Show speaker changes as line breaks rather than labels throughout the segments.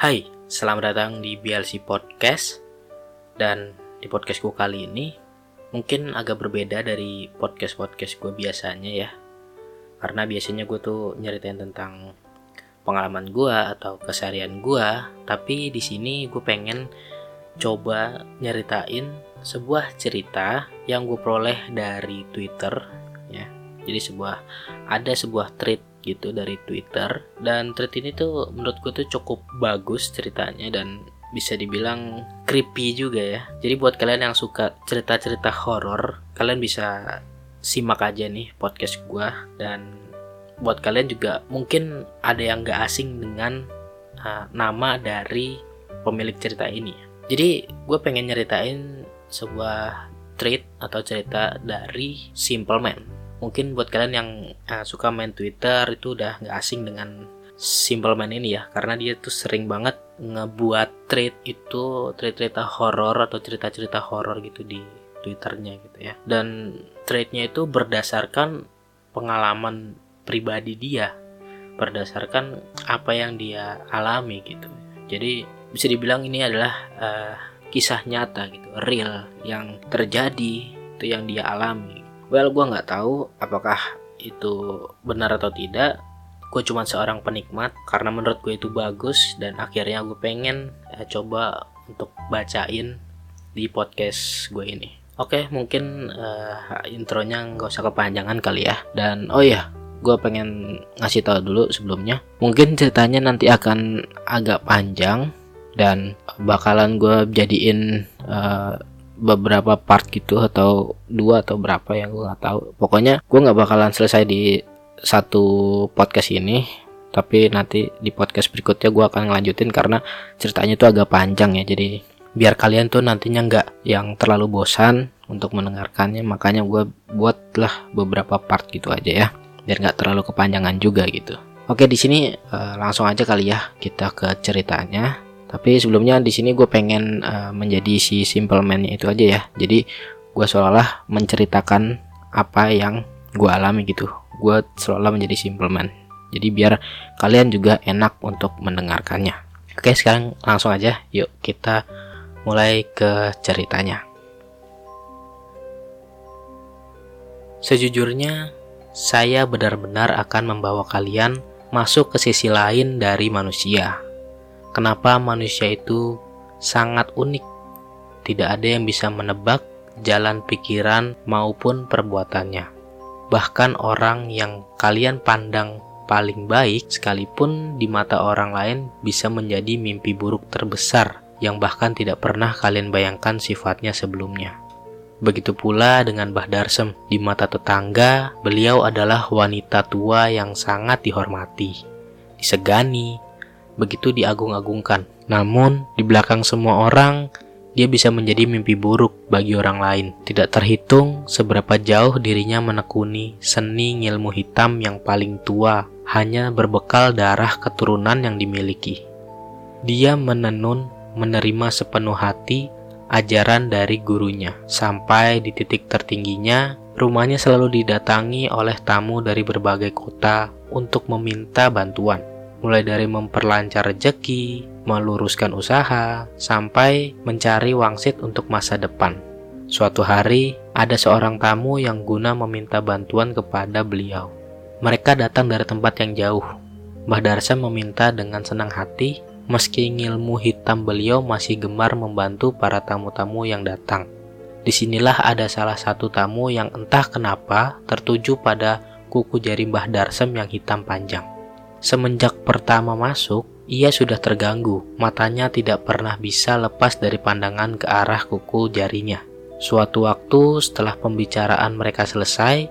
Hai, selamat datang di BLC Podcast. Dan di podcastku kali ini Mungkin agak berbeda dari podcast-podcast gue biasanya ya. Karena biasanya gue tuh nyeritain tentang pengalaman gue atau keseharian gue Tapi di sini gue pengen coba nyeritain sebuah cerita yang gue peroleh dari Twitter ya. Jadi sebuah ada sebuah tweet gitu dari Twitter dan tweet ini tuh menurut gue tuh cukup bagus ceritanya dan bisa dibilang creepy juga ya. Jadi buat kalian yang suka cerita-cerita horor, kalian bisa simak aja nih podcast gue dan buat kalian juga mungkin ada yang gak asing dengan uh, nama dari pemilik cerita ini. Jadi gue pengen nyeritain sebuah tweet atau cerita dari Simple Man mungkin buat kalian yang uh, suka main Twitter itu udah nggak asing dengan Simple Man ini ya. Karena dia tuh sering banget ngebuat tweet itu cerita-cerita horor atau cerita-cerita horor gitu di Twitternya gitu ya. Dan tweetnya itu berdasarkan pengalaman pribadi dia. Berdasarkan apa yang dia alami gitu. Jadi bisa dibilang ini adalah uh, kisah nyata gitu. Real yang terjadi itu yang dia alami well gue nggak tahu apakah itu benar atau tidak. Gue cuma seorang penikmat karena menurut gue itu bagus dan akhirnya gue pengen ya, coba untuk bacain di podcast gue ini. Oke mungkin uh, intronya nggak usah kepanjangan kali ya. Dan oh ya gue pengen ngasih tahu dulu sebelumnya. Mungkin ceritanya nanti akan agak panjang dan bakalan gue jadiin uh, beberapa part gitu atau dua atau berapa yang gue nggak tahu. Pokoknya gue nggak bakalan selesai di satu podcast ini tapi nanti di podcast berikutnya gue akan ngelanjutin karena ceritanya itu agak panjang ya. Jadi biar kalian tuh nantinya nggak yang terlalu bosan untuk mendengarkannya makanya gue buatlah beberapa part gitu aja ya biar nggak terlalu kepanjangan juga gitu. Oke di sini uh, langsung aja kali ya kita ke ceritanya tapi sebelumnya di sini gue pengen uh, menjadi si simple man itu aja ya. Jadi gue seolah menceritakan apa yang gue alami gitu. Gue seolah menjadi simple man. Jadi biar kalian juga enak untuk mendengarkannya. Oke sekarang langsung aja yuk kita mulai ke ceritanya. Sejujurnya, saya benar-benar akan membawa kalian masuk ke sisi lain dari manusia Kenapa manusia itu sangat unik? Tidak ada yang bisa menebak jalan pikiran maupun perbuatannya. Bahkan orang yang kalian pandang paling baik sekalipun di mata orang lain bisa menjadi mimpi buruk terbesar yang bahkan tidak pernah kalian bayangkan sifatnya sebelumnya. Begitu pula dengan Bah Darsem, di mata tetangga, beliau adalah wanita tua yang sangat dihormati, disegani, begitu diagung-agungkan. Namun, di belakang semua orang, dia bisa menjadi mimpi buruk bagi orang lain. Tidak terhitung seberapa jauh dirinya menekuni seni ilmu hitam yang paling tua, hanya berbekal darah keturunan yang dimiliki. Dia menenun, menerima sepenuh hati ajaran dari gurunya. Sampai di titik tertingginya, rumahnya selalu didatangi oleh tamu dari berbagai kota untuk meminta bantuan mulai dari memperlancar rezeki, meluruskan usaha, sampai mencari wangsit untuk masa depan. Suatu hari, ada seorang tamu yang guna meminta bantuan kepada beliau. Mereka datang dari tempat yang jauh. Mbah Darsa meminta dengan senang hati, meski ilmu hitam beliau masih gemar membantu para tamu-tamu yang datang. Di sinilah ada salah satu tamu yang entah kenapa tertuju pada kuku jari Mbah Darsem yang hitam panjang. Semenjak pertama masuk, ia sudah terganggu. Matanya tidak pernah bisa lepas dari pandangan ke arah kuku jarinya. Suatu waktu setelah pembicaraan mereka selesai,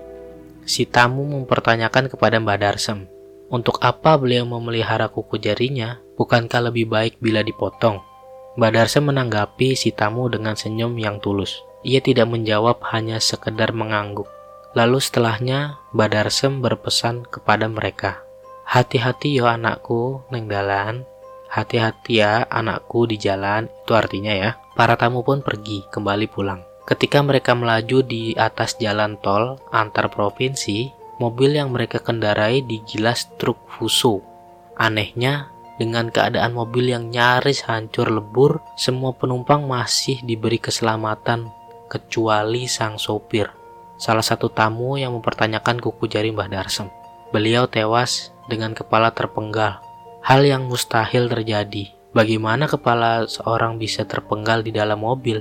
si tamu mempertanyakan kepada Mbak Darsem, untuk apa beliau memelihara kuku jarinya? Bukankah lebih baik bila dipotong? Mbak Darsem menanggapi si tamu dengan senyum yang tulus. Ia tidak menjawab hanya sekedar mengangguk. Lalu setelahnya, Mbak Darsem berpesan kepada mereka, Hati-hati yo anakku neng dalan. Hati-hati ya anakku di jalan. Itu artinya ya. Para tamu pun pergi kembali pulang. Ketika mereka melaju di atas jalan tol antar provinsi, mobil yang mereka kendarai digilas truk Fuso. Anehnya, dengan keadaan mobil yang nyaris hancur lebur, semua penumpang masih diberi keselamatan kecuali sang sopir. Salah satu tamu yang mempertanyakan kuku jari Mbah Darsem. Beliau tewas dengan kepala terpenggal. Hal yang mustahil terjadi. Bagaimana kepala seorang bisa terpenggal di dalam mobil?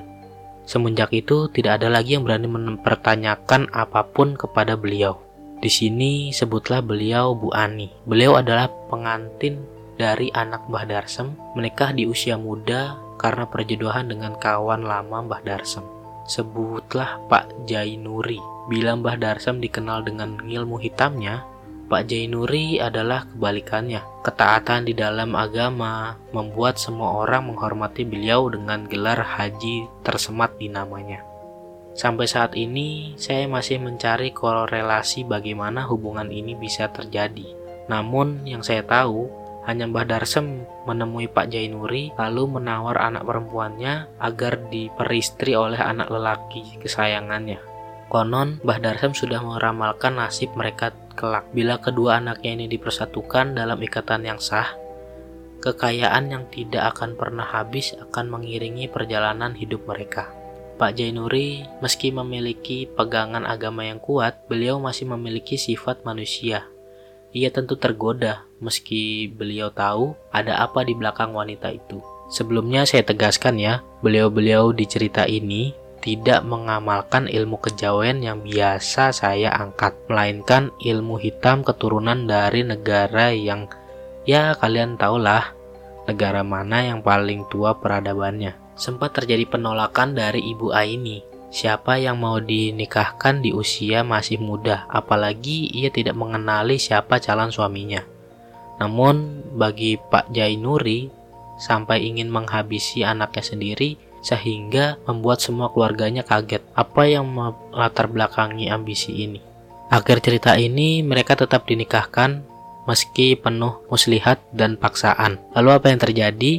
Semenjak itu tidak ada lagi yang berani mempertanyakan apa pun kepada beliau. Di sini sebutlah beliau Bu Ani. Beliau adalah pengantin dari anak Mbah Darsem menikah di usia muda karena perjodohan dengan kawan lama Mbah Darsem. Sebutlah Pak Jainuri. Bila Mbah Darsem dikenal dengan ilmu hitamnya, Pak Jainuri adalah kebalikannya. Ketaatan di dalam agama membuat semua orang menghormati beliau dengan gelar haji tersemat di namanya. Sampai saat ini, saya masih mencari korelasi bagaimana hubungan ini bisa terjadi. Namun, yang saya tahu, hanya Mbah Darsem menemui Pak Jainuri lalu menawar anak perempuannya agar diperistri oleh anak lelaki kesayangannya. Konon, Mbah Darsem sudah meramalkan nasib mereka kelak bila kedua anaknya ini dipersatukan dalam ikatan yang sah. Kekayaan yang tidak akan pernah habis akan mengiringi perjalanan hidup mereka. Pak Jainuri, meski memiliki pegangan agama yang kuat, beliau masih memiliki sifat manusia ia tentu tergoda meski beliau tahu ada apa di belakang wanita itu. Sebelumnya saya tegaskan ya, beliau-beliau di cerita ini tidak mengamalkan ilmu kejawen yang biasa saya angkat, melainkan ilmu hitam keturunan dari negara yang ya kalian tahulah negara mana yang paling tua peradabannya. Sempat terjadi penolakan dari Ibu Aini Siapa yang mau dinikahkan di usia masih muda, apalagi ia tidak mengenali siapa calon suaminya. Namun, bagi Pak Jainuri, sampai ingin menghabisi anaknya sendiri, sehingga membuat semua keluarganya kaget. Apa yang melatar belakangi ambisi ini? Akhir cerita ini, mereka tetap dinikahkan meski penuh muslihat dan paksaan. Lalu apa yang terjadi?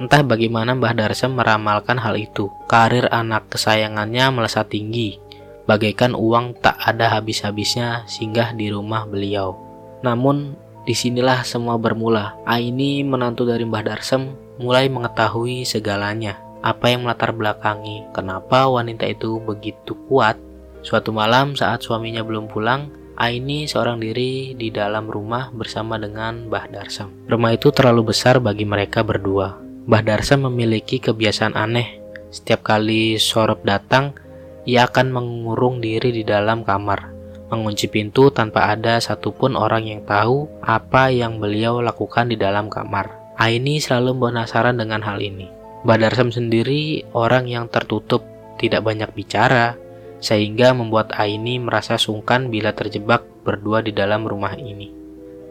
Entah bagaimana Mbah Darsem meramalkan hal itu. Karir anak kesayangannya melesat tinggi, bagaikan uang tak ada habis-habisnya singgah di rumah beliau. Namun, di sinilah semua bermula. Aini, menantu dari Mbah Darsem, mulai mengetahui segalanya. Apa yang melatar belakangi, kenapa wanita itu begitu kuat. Suatu malam saat suaminya belum pulang, Aini seorang diri di dalam rumah bersama dengan Mbah Darsem. Rumah itu terlalu besar bagi mereka berdua. Mbah Darsa memiliki kebiasaan aneh. Setiap kali sorop datang, ia akan mengurung diri di dalam kamar, mengunci pintu tanpa ada satupun orang yang tahu apa yang beliau lakukan di dalam kamar. Aini selalu penasaran dengan hal ini. Mbah Darsam sendiri orang yang tertutup, tidak banyak bicara, sehingga membuat Aini merasa sungkan bila terjebak berdua di dalam rumah ini.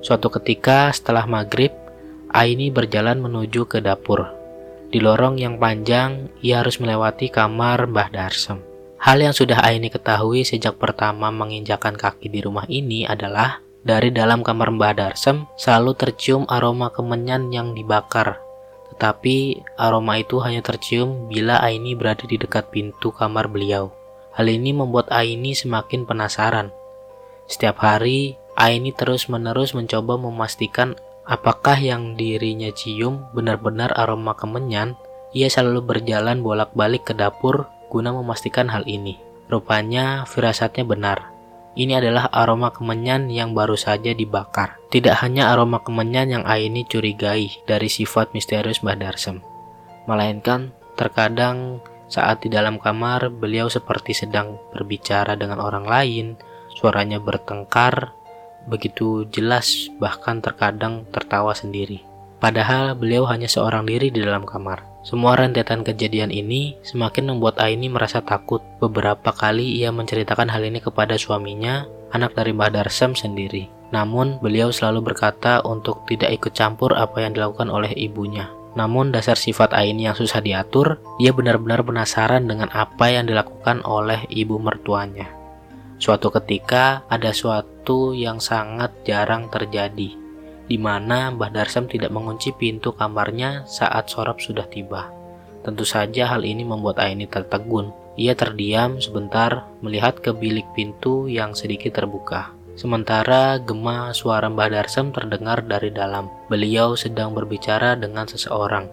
Suatu ketika setelah maghrib, Aini berjalan menuju ke dapur. Di lorong yang panjang, ia harus melewati kamar Mbah Darsem. Hal yang sudah Aini ketahui sejak pertama menginjakan kaki di rumah ini adalah dari dalam kamar Mbah Darsem selalu tercium aroma kemenyan yang dibakar. Tetapi aroma itu hanya tercium bila Aini berada di dekat pintu kamar beliau. Hal ini membuat Aini semakin penasaran. Setiap hari, Aini terus-menerus mencoba memastikan Apakah yang dirinya cium benar-benar aroma kemenyan? Ia selalu berjalan bolak-balik ke dapur guna memastikan hal ini. Rupanya firasatnya benar. Ini adalah aroma kemenyan yang baru saja dibakar. Tidak hanya aroma kemenyan yang Aini curigai dari sifat misterius Mbah Darsem, melainkan terkadang saat di dalam kamar beliau seperti sedang berbicara dengan orang lain, suaranya bertengkar begitu jelas bahkan terkadang tertawa sendiri. Padahal beliau hanya seorang diri di dalam kamar. Semua rentetan kejadian ini semakin membuat Aini merasa takut. Beberapa kali ia menceritakan hal ini kepada suaminya, anak dari Mbah Darsem sendiri. Namun, beliau selalu berkata untuk tidak ikut campur apa yang dilakukan oleh ibunya. Namun dasar sifat Aini yang susah diatur, ia benar-benar penasaran dengan apa yang dilakukan oleh ibu mertuanya. Suatu ketika ada suatu yang sangat jarang terjadi, di mana Mbah Darsam tidak mengunci pintu kamarnya saat sorab sudah tiba. Tentu saja hal ini membuat Aini tertegun. Ia terdiam sebentar melihat ke bilik pintu yang sedikit terbuka. Sementara gema suara Mbah Darsem terdengar dari dalam. Beliau sedang berbicara dengan seseorang.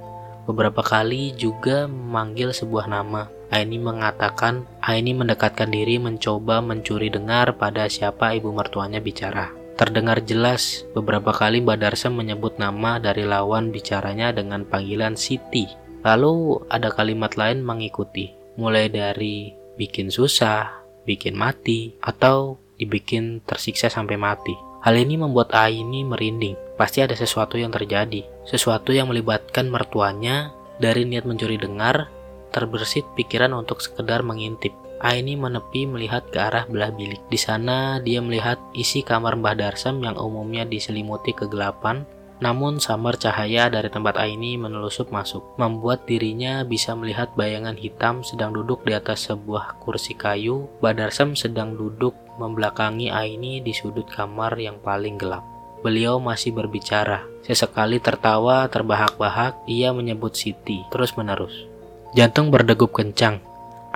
Beberapa kali juga memanggil sebuah nama. Aini mengatakan Aini mendekatkan diri mencoba mencuri dengar pada siapa ibu mertuanya bicara. Terdengar jelas beberapa kali Mbak Darsem menyebut nama dari lawan bicaranya dengan panggilan Siti. Lalu ada kalimat lain mengikuti, mulai dari bikin susah, bikin mati, atau dibikin tersiksa sampai mati. Hal ini membuat Aini merinding. Pasti ada sesuatu yang terjadi. Sesuatu yang melibatkan mertuanya dari niat mencuri dengar, terbersit pikiran untuk sekedar mengintip. Aini menepi melihat ke arah belah bilik. Di sana dia melihat isi kamar Mbah Darsam yang umumnya diselimuti kegelapan namun samar cahaya dari tempat Aini menelusup masuk, membuat dirinya bisa melihat bayangan hitam sedang duduk di atas sebuah kursi kayu. Badarsem sedang duduk membelakangi Aini di sudut kamar yang paling gelap. Beliau masih berbicara. Sesekali tertawa terbahak-bahak, ia menyebut Siti terus-menerus. Jantung berdegup kencang.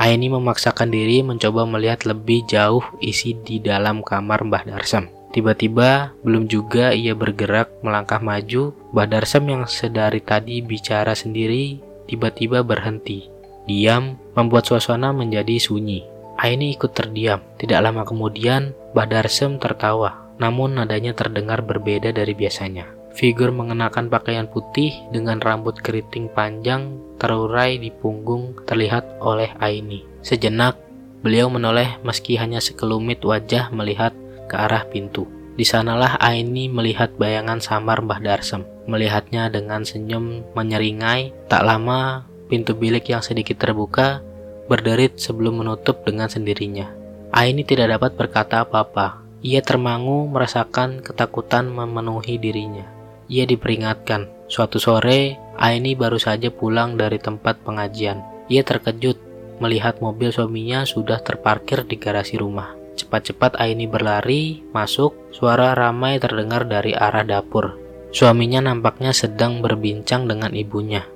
Aini memaksakan diri mencoba melihat lebih jauh isi di dalam kamar Mbah Darsam. Tiba-tiba, belum juga ia bergerak melangkah maju, Badarsam yang sedari tadi bicara sendiri tiba-tiba berhenti. Diam membuat suasana menjadi sunyi. Aini ikut terdiam. Tidak lama kemudian, Badarsam tertawa. Namun nadanya terdengar berbeda dari biasanya. Figur mengenakan pakaian putih dengan rambut keriting panjang terurai di punggung terlihat oleh Aini. Sejenak, beliau menoleh meski hanya sekelumit wajah melihat ke arah pintu. Di sanalah Aini melihat bayangan samar Mbah Darsem. Melihatnya dengan senyum menyeringai, tak lama pintu bilik yang sedikit terbuka berderit sebelum menutup dengan sendirinya. Aini tidak dapat berkata apa-apa. Ia termangu merasakan ketakutan memenuhi dirinya. Ia diperingatkan. Suatu sore, Aini baru saja pulang dari tempat pengajian. Ia terkejut melihat mobil suaminya sudah terparkir di garasi rumah. Cepat-cepat Aini berlari, masuk, suara ramai terdengar dari arah dapur. Suaminya nampaknya sedang berbincang dengan ibunya.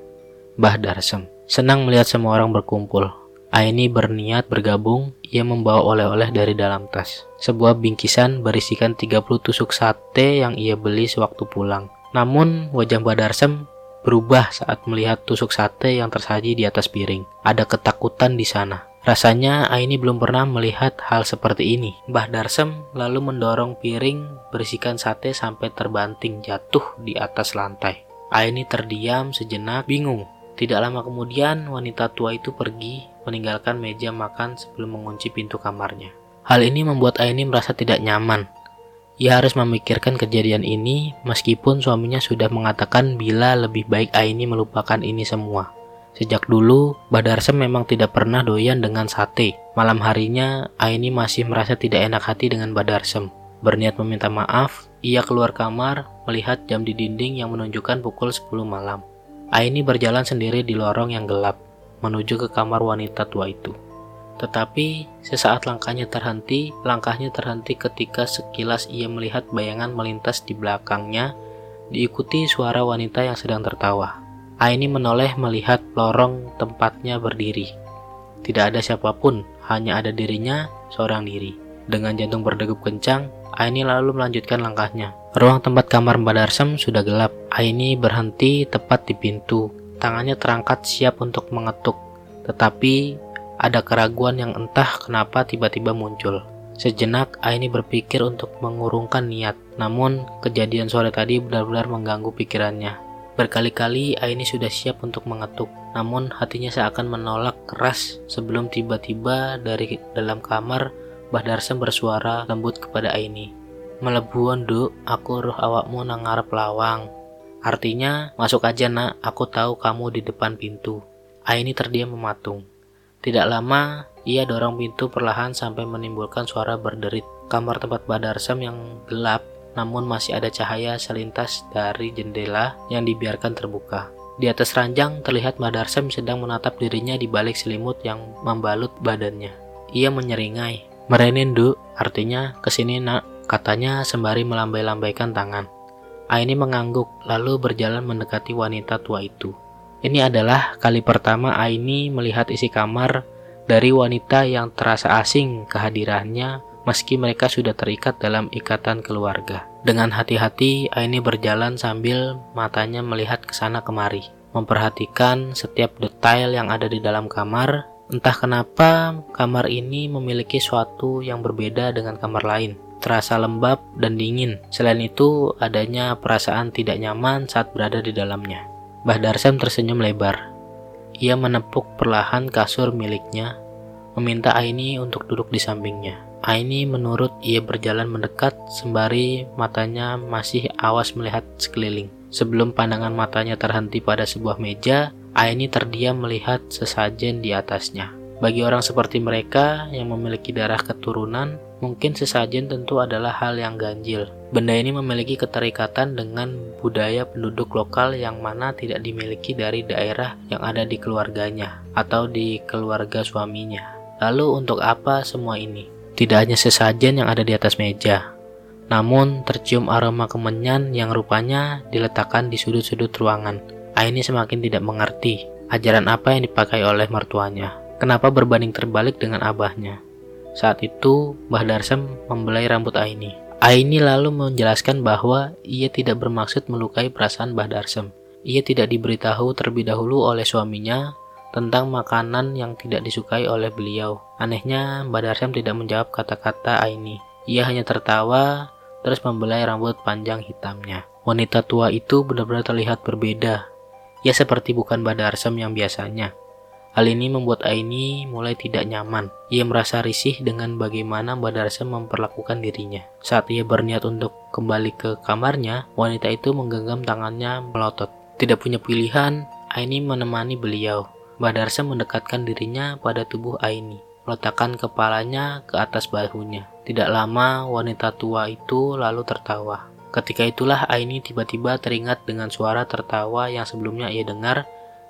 Bah Darsem, senang melihat semua orang berkumpul. Aini berniat bergabung, ia membawa oleh-oleh dari dalam tas. Sebuah bingkisan berisikan 30 tusuk sate yang ia beli sewaktu pulang. Namun, wajah Mbah Darsem berubah saat melihat tusuk sate yang tersaji di atas piring. Ada ketakutan di sana. Rasanya Aini belum pernah melihat hal seperti ini. Mbah Darsem lalu mendorong piring berisikan sate sampai terbanting jatuh di atas lantai. Aini terdiam sejenak, bingung. Tidak lama kemudian wanita tua itu pergi meninggalkan meja makan sebelum mengunci pintu kamarnya. Hal ini membuat Aini merasa tidak nyaman. Ia harus memikirkan kejadian ini meskipun suaminya sudah mengatakan bila lebih baik Aini melupakan ini semua. Sejak dulu, Badarsem memang tidak pernah doyan dengan sate. Malam harinya, Aini masih merasa tidak enak hati dengan Badarsem. Berniat meminta maaf, ia keluar kamar melihat jam di dinding yang menunjukkan pukul 10 malam. Aini berjalan sendiri di lorong yang gelap, menuju ke kamar wanita tua itu. Tetapi sesaat langkahnya terhenti, langkahnya terhenti ketika sekilas ia melihat bayangan melintas di belakangnya, diikuti suara wanita yang sedang tertawa. Aini menoleh melihat lorong tempatnya berdiri. Tidak ada siapa pun, hanya ada dirinya seorang diri. Dengan jantung berdegup kencang, Aini lalu melanjutkan langkahnya. Ruang tempat kamar Mbak Darsem sudah gelap. Aini berhenti tepat di pintu. Tangannya terangkat siap untuk mengetuk. Tetapi ada keraguan yang entah kenapa tiba-tiba muncul. Sejenak Aini berpikir untuk mengurungkan niat. Namun kejadian sore tadi benar-benar mengganggu pikirannya. Berkali-kali Aini sudah siap untuk mengetuk, namun hatinya seakan menolak keras sebelum tiba-tiba dari dalam kamar Mbah Darsem bersuara lembut kepada Aini. Melebuan duk, aku roh awakmu nang ngarep lawang. Artinya, masuk aja nak, aku tahu kamu di depan pintu. Aini terdiam mematung. Tidak lama, ia dorong pintu perlahan sampai menimbulkan suara berderit. Kamar tempat Badarsam yang gelap namun masih ada cahaya selintas dari jendela yang dibiarkan terbuka. Di atas ranjang terlihat Madarsem sedang menatap dirinya di balik selimut yang membalut badannya. Ia menyeringai, Merenin du, artinya ke sini nak, katanya sembari melambai-lambaikan tangan. Aini mengangguk, lalu berjalan mendekati wanita tua itu. Ini adalah kali pertama Aini melihat isi kamar dari wanita yang terasa asing kehadirannya meski mereka sudah terikat dalam ikatan keluarga. Dengan hati-hati, Aini berjalan sambil matanya melihat ke sana kemari, memperhatikan setiap detail yang ada di dalam kamar. Entah kenapa, kamar ini memiliki suatu yang berbeda dengan kamar lain terasa lembab dan dingin. Selain itu, adanya perasaan tidak nyaman saat berada di dalamnya. Mbah Darsem tersenyum lebar. Ia menepuk perlahan kasur miliknya, meminta Aini untuk duduk di sampingnya. Aini menurut ia berjalan mendekat sembari matanya masih awas melihat sekeliling. Sebelum pandangan matanya terhenti pada sebuah meja, Aini terdiam melihat sesajen di atasnya. Bagi orang seperti mereka yang memiliki darah keturunan, mungkin sesajen tentu adalah hal yang ganjil. Benda ini memiliki keterikatan dengan budaya penduduk lokal yang mana tidak dimiliki dari daerah yang ada di keluarganya atau di keluarga suaminya. Lalu untuk apa semua ini? Tidak hanya sesajen yang ada di atas meja, namun tercium aroma kemenyan yang rupanya diletakkan di sudut-sudut ruangan. Aini semakin tidak mengerti ajaran apa yang dipakai oleh mertuanya. Kenapa berbanding terbalik dengan abahnya? Saat itu, Mbah Darsem membelai rambut Aini. Aini lalu menjelaskan bahwa ia tidak bermaksud melukai perasaan Mbah Darsem. Ia tidak diberitahu terlebih dahulu oleh suaminya tentang makanan yang tidak disukai oleh beliau. Anehnya, Mbah Darsem tidak menjawab kata-kata Aini. Ia hanya tertawa, terus membelai rambut panjang hitamnya. Wanita tua itu benar-benar terlihat berbeda. Ia seperti bukan Mbah Darsem yang biasanya. Hal ini membuat Aini mulai tidak nyaman. Ia merasa risih dengan bagaimana Mbak Darsa memperlakukan dirinya. Saat ia berniat untuk kembali ke kamarnya, wanita itu menggenggam tangannya melotot. Tidak punya pilihan, Aini menemani beliau. Mbak Darsa mendekatkan dirinya pada tubuh Aini, meletakkan kepalanya ke atas bahunya. Tidak lama, wanita tua itu lalu tertawa. Ketika itulah Aini tiba-tiba teringat dengan suara tertawa yang sebelumnya ia dengar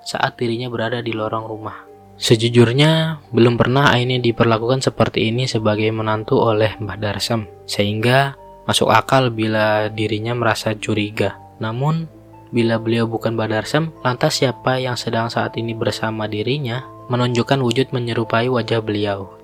saat dirinya berada di lorong rumah. Sejujurnya, belum pernah Aini diperlakukan seperti ini sebagai menantu oleh Mbah Darsam, sehingga masuk akal bila dirinya merasa curiga. Namun, bila beliau bukan Mbah Darsam, lantas siapa yang sedang saat ini bersama dirinya menunjukkan wujud menyerupai wajah beliau.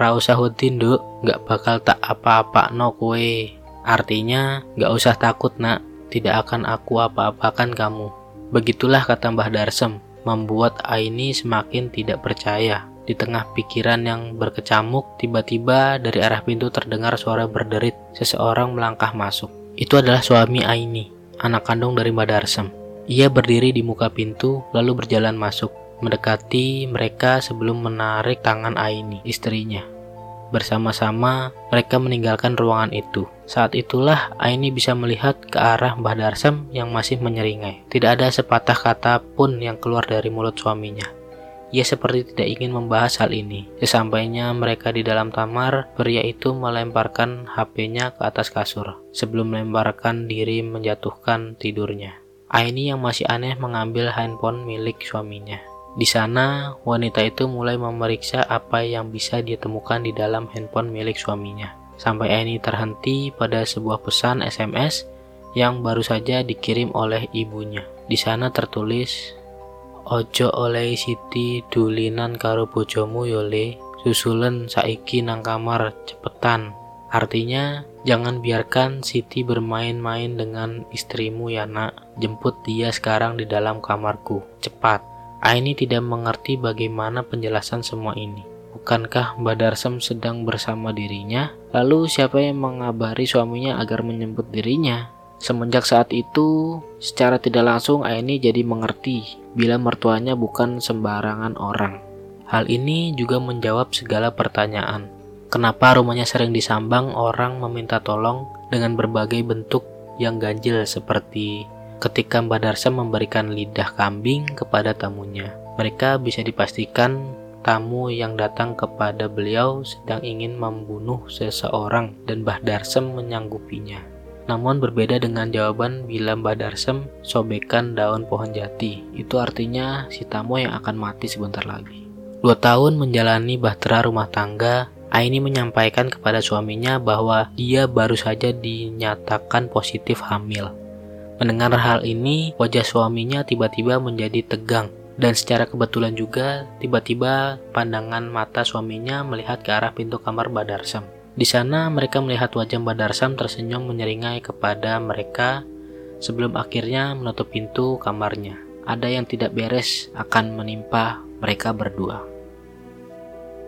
Rausahuddin duk, gak bakal tak apa-apa no kue. Artinya, gak usah takut nak, tidak akan aku apa-apakan kamu. Begitulah kata Mbah Darsem, membuat Aini semakin tidak percaya. Di tengah pikiran yang berkecamuk, tiba-tiba dari arah pintu terdengar suara berderit. Seseorang melangkah masuk. Itu adalah suami Aini, anak kandung dari Mbah Darsem. Ia berdiri di muka pintu, lalu berjalan masuk, mendekati mereka sebelum menarik tangan Aini, istrinya. Bersama-sama, mereka meninggalkan ruangan itu. Saat itulah Aini bisa melihat ke arah Mbah Darsem yang masih menyeringai. Tidak ada sepatah kata pun yang keluar dari mulut suaminya. Ia seperti tidak ingin membahas hal ini. Sesampainya mereka di dalam kamar, pria itu melemparkan HP-nya ke atas kasur sebelum melemparkan diri menjatuhkan tidurnya. Aini yang masih aneh mengambil handphone milik suaminya. Di sana, wanita itu mulai memeriksa apa yang bisa ditemukan di dalam handphone milik suaminya. Sampai Aini terhenti pada sebuah pesan SMS yang baru saja dikirim oleh ibunya. Di sana tertulis, Ojo oleh Siti dulinan karo bojomu yole, susulen saiki nang kamar cepetan. Artinya, jangan biarkan Siti bermain-main dengan istrimu ya nak. Jemput dia sekarang di dalam kamarku, cepat. Aini tidak mengerti bagaimana penjelasan semua ini. Bukankah Mbak Darsem sedang bersama dirinya? Lalu siapa yang mengabari suaminya agar menyebut dirinya? Semenjak saat itu, secara tidak langsung Aini jadi mengerti bila mertuanya bukan sembarangan orang. Hal ini juga menjawab segala pertanyaan. Kenapa rumahnya sering disambang orang meminta tolong dengan berbagai bentuk yang ganjil seperti ketika Mbak Darsa memberikan lidah kambing kepada tamunya. Mereka bisa dipastikan tamu yang datang kepada beliau sedang ingin membunuh seseorang dan Mbah Darsem menyanggupinya. Namun berbeda dengan jawaban bila Mbah Darsem sobekan daun pohon jati. Itu artinya si tamu yang akan mati sebentar lagi. Dua tahun menjalani bahtera rumah tangga, Aini menyampaikan kepada suaminya bahwa dia baru saja dinyatakan positif hamil. Mendengar hal ini, wajah suaminya tiba-tiba menjadi tegang dan secara kebetulan juga tiba-tiba pandangan mata suaminya melihat ke arah pintu kamar Badarsam. Di sana mereka melihat wajah Mbak Darsam tersenyum menyeringai kepada mereka sebelum akhirnya menutup pintu kamarnya. Ada yang tidak beres akan menimpa mereka berdua.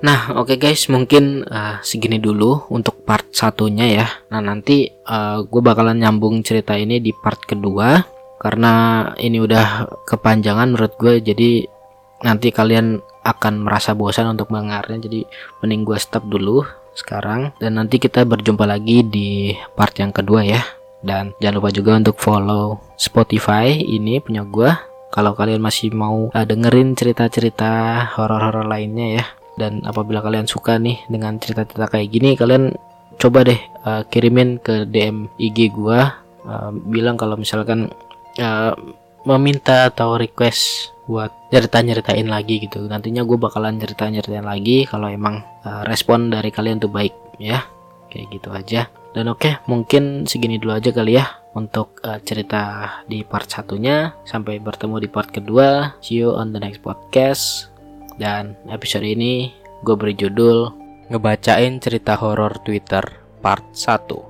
Nah, oke okay guys, mungkin uh, segini dulu untuk part satunya ya. Nah, nanti uh, gue bakalan nyambung cerita ini di part kedua karena ini udah kepanjangan menurut gue. Jadi nanti kalian akan merasa bosan untuk mendengarnya. Jadi mending gue stop dulu sekarang dan nanti kita berjumpa lagi di part yang kedua ya. Dan jangan lupa juga untuk follow Spotify ini punya gue. Kalau kalian masih mau uh, dengerin cerita-cerita horor-horor lainnya ya dan apabila kalian suka nih dengan cerita-cerita kayak gini kalian coba deh uh, kirimin ke DM IG gua uh, bilang kalau misalkan uh, meminta atau request buat cerita-nyeritain lagi gitu. Nantinya gue bakalan cerita-nyeritain lagi kalau emang uh, respon dari kalian tuh baik ya. Kayak gitu aja. Dan oke okay, mungkin segini dulu aja kali ya untuk uh, cerita di part satunya. Sampai bertemu di part kedua. See you on the next podcast dan episode ini gue beri judul Ngebacain cerita horor Twitter part 1